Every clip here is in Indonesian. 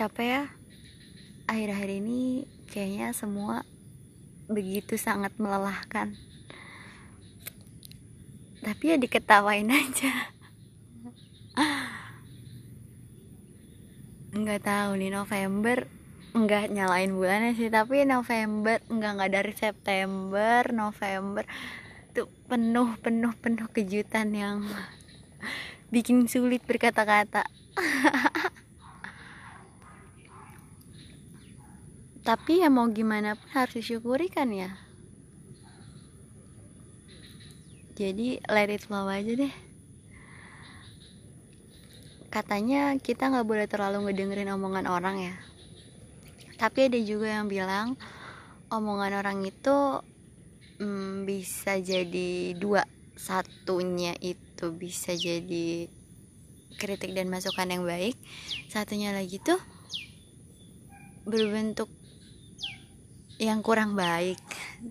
capek ya. Akhir-akhir ini kayaknya semua begitu sangat melelahkan. Tapi ya diketawain aja. Nggak tahu nih November nggak nyalain bulannya sih tapi November nggak nggak dari September November tuh penuh penuh penuh kejutan yang bikin sulit berkata-kata tapi ya mau gimana pun harus disyukuri kan ya? Jadi let it flow aja deh. Katanya kita nggak boleh terlalu ngedengerin omongan orang ya. Tapi ada juga yang bilang omongan orang itu hmm, bisa jadi dua. Satunya itu bisa jadi kritik dan masukan yang baik. Satunya lagi tuh berbentuk yang kurang baik.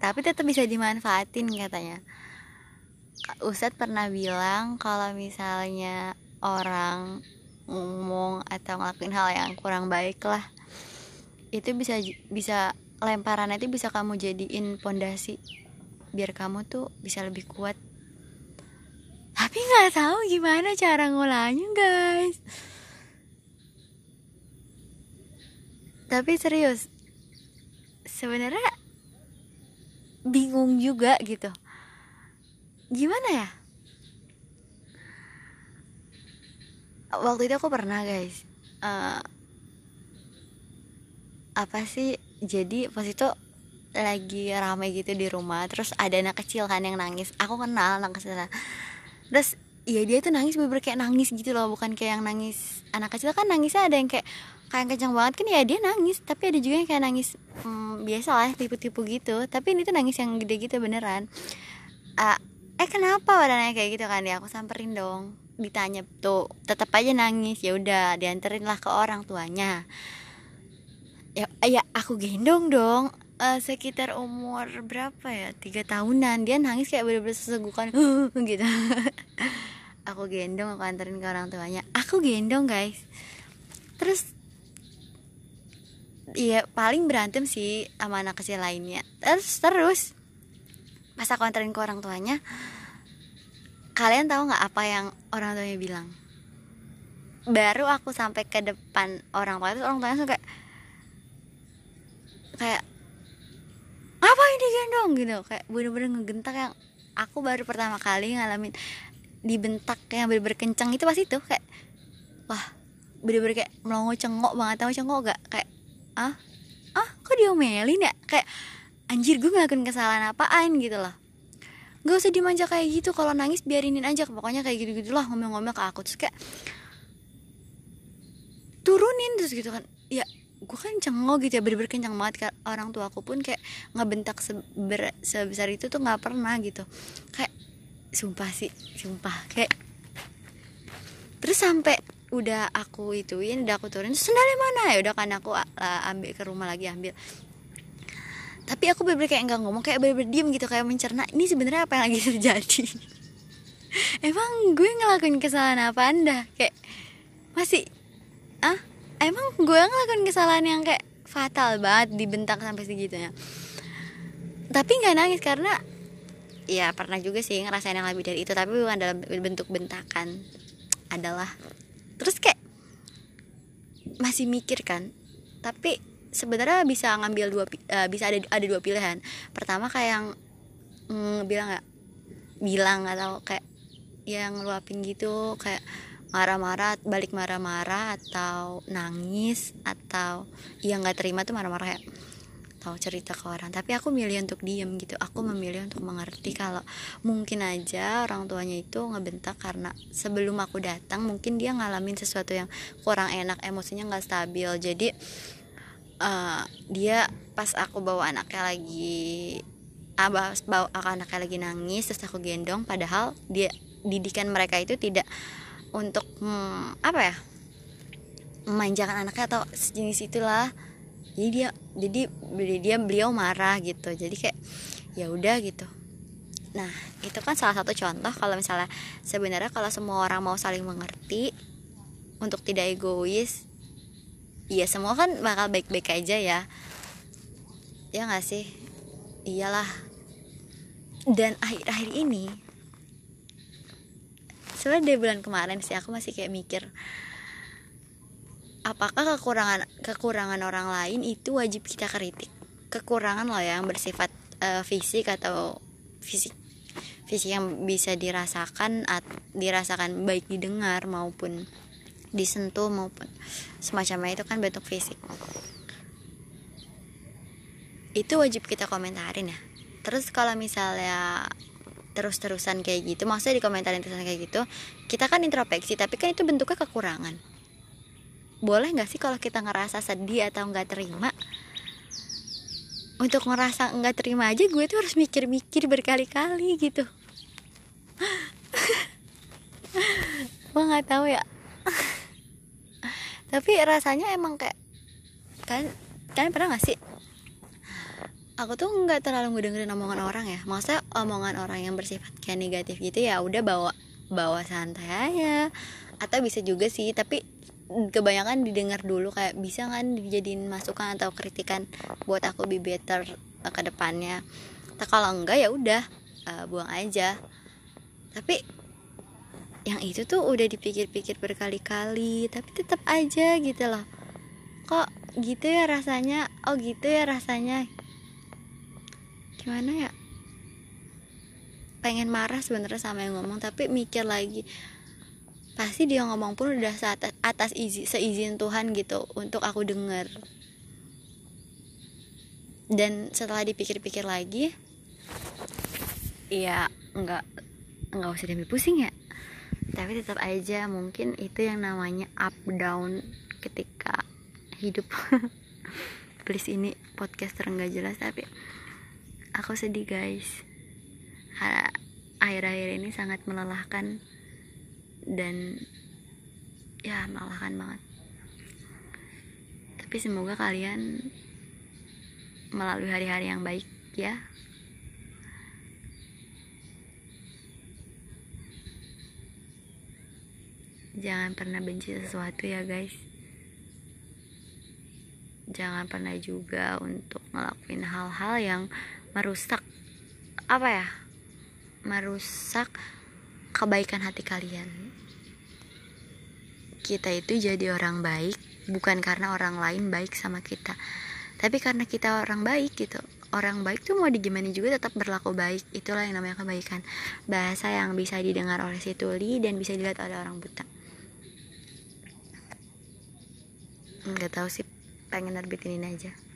Tapi tetap bisa dimanfaatin katanya. Ustadz pernah bilang kalau misalnya orang ngomong atau ngelakuin hal yang kurang baik lah itu bisa bisa lemparan itu bisa kamu jadiin pondasi biar kamu tuh bisa lebih kuat. Tapi nggak tahu gimana cara ngolahnya guys. Tapi serius sebenarnya bingung juga gitu. Gimana ya? Waktu itu aku pernah guys. Uh, apa sih? Jadi pas itu lagi ramai gitu di rumah terus ada anak kecil kan yang nangis. Aku kenal anak kecil terus ya dia tuh nangis bener, kayak nangis gitu loh bukan kayak yang nangis anak kecil. Kan nangisnya ada yang kayak kayak kencang banget kan ya dia nangis. Tapi ada juga yang kayak nangis hmm, biasa lah tipu-tipu gitu. Tapi ini tuh nangis yang gede gitu beneran. Uh, eh kenapa wadahnya kayak gitu kan? Ya aku samperin dong. Ditanya tuh tetap aja nangis. Ya udah dianterin lah ke orang tuanya. Ya ya aku gendong dong. Uh, sekitar umur berapa ya? Tiga tahunan. Dia nangis kayak bener-bener sesegukan gitu aku gendong aku anterin ke orang tuanya. Aku gendong guys. Terus Iya paling berantem sih sama anak kecil lainnya. Terus terus pas aku anterin ke orang tuanya kalian tahu nggak apa yang orang tuanya bilang? Baru aku sampai ke depan orang tua itu orang tuanya suka kayak apa ini gendong gitu. Kayak bener-bener ngegentak yang aku baru pertama kali ngalamin dibentak yang bener-bener kencang itu pas itu kayak wah bener-bener kayak melongo cengok banget tahu cengok gak kayak ah ah kok diomelin ya? Kayak anjir gue ngelakuin kesalahan apaan gitu loh. Gak usah dimanja kayak gitu kalau nangis biarinin aja pokoknya kayak gitu gitulah ngomel-ngomel ke aku. Terus kayak turunin terus gitu kan. Ya gue kan cengok gitu ya bener-bener kencang banget. Orang tua aku pun kayak ngebentak seber, sebesar itu tuh nggak pernah gitu. Kayak sumpah sih sumpah. Kayak terus sampai udah aku ituin udah aku turunin sendalnya mana ya? Udah kan aku uh, ambil ke rumah lagi ambil. Tapi aku bener-bener kayak nggak ngomong kayak bener-bener diem gitu kayak mencerna ini sebenarnya apa yang lagi terjadi? Emang gue ngelakuin kesalahan apa anda kayak masih ah emang gue ngelakuin kesalahan yang kayak fatal banget dibentak sampai segitunya. Tapi nggak nangis karena ya pernah juga sih ngerasain yang lebih dari itu tapi bukan dalam bentuk bentakan adalah. Terus kayak masih mikir kan tapi sebenarnya bisa ngambil dua uh, bisa ada ada dua pilihan. Pertama kayak yang mm, bilang nggak? Bilang atau kayak yang ngeluapin gitu kayak marah-marah balik marah-marah atau nangis atau yang nggak terima tuh marah-marah ya tahu cerita ke orang. Tapi aku milih untuk diem gitu. Aku memilih untuk mengerti kalau mungkin aja orang tuanya itu ngebentak karena sebelum aku datang mungkin dia ngalamin sesuatu yang kurang enak emosinya nggak stabil. Jadi uh, dia pas aku bawa anaknya lagi abah bawa anaknya lagi nangis terus aku gendong padahal dia didikan mereka itu tidak untuk hmm, apa ya memanjakan anaknya atau sejenis itulah jadi dia jadi dia beliau marah gitu. Jadi kayak ya udah gitu. Nah itu kan salah satu contoh kalau misalnya sebenarnya kalau semua orang mau saling mengerti untuk tidak egois iya semua kan bakal baik-baik aja ya. Ya nggak sih? Iyalah. Dan akhir-akhir ini sebenarnya dari bulan kemarin sih aku masih kayak mikir apakah kekurangan kekurangan orang lain itu wajib kita kritik? Kekurangan loh yang bersifat uh, fisik atau fisik fisik yang bisa dirasakan at, dirasakan baik didengar maupun disentuh maupun semacamnya itu kan bentuk fisik. Itu wajib kita komentarin ya. Terus kalau misalnya terus-terusan kayak gitu maksudnya dikomentarin terusan kayak gitu kita kan introspeksi tapi kan itu bentuknya kekurangan boleh nggak sih kalau kita ngerasa sedih atau nggak terima? Untuk ngerasa nggak terima aja gue tuh harus mikir-mikir berkali-kali gitu. Gue nggak tahu ya. Tapi rasanya emang kayak kan kalian pernah gak sih? Aku tuh nggak terlalu ngedengerin omongan orang ya. Maksudnya omongan orang yang bersifat kayak negatif gitu ya udah bawa bawa santai aja. Atau bisa juga sih tapi kebanyakan didengar dulu kayak bisa kan dijadiin masukan atau kritikan buat aku lebih better ke depannya. Nah, kalau enggak ya udah uh, buang aja. Tapi yang itu tuh udah dipikir-pikir berkali-kali tapi tetap aja gitu loh. Kok gitu ya rasanya? Oh gitu ya rasanya. Gimana ya? Pengen marah sebenarnya sama yang ngomong tapi mikir lagi pasti dia ngomong pun udah atas, atas izin seizin Tuhan gitu untuk aku denger. Dan setelah dipikir-pikir lagi ya nggak nggak usah diambil pusing ya. Tapi tetap aja mungkin itu yang namanya up down ketika hidup. Please ini podcaster nggak jelas tapi aku sedih guys. Akhir-akhir ini sangat melelahkan dan ya melelahkan banget. Tapi semoga kalian melalui hari-hari yang baik ya. Jangan pernah benci sesuatu ya guys. Jangan pernah juga untuk ngelakuin hal-hal yang merusak apa ya merusak kebaikan hati kalian. Kita itu jadi orang baik bukan karena orang lain baik sama kita. Tapi karena kita orang baik gitu. Orang baik tuh mau digimana juga tetap berlaku baik. Itulah yang namanya kebaikan. Bahasa yang bisa didengar oleh si tuli dan bisa dilihat oleh orang buta. Nggak tahu sih pengen nerbitin ini aja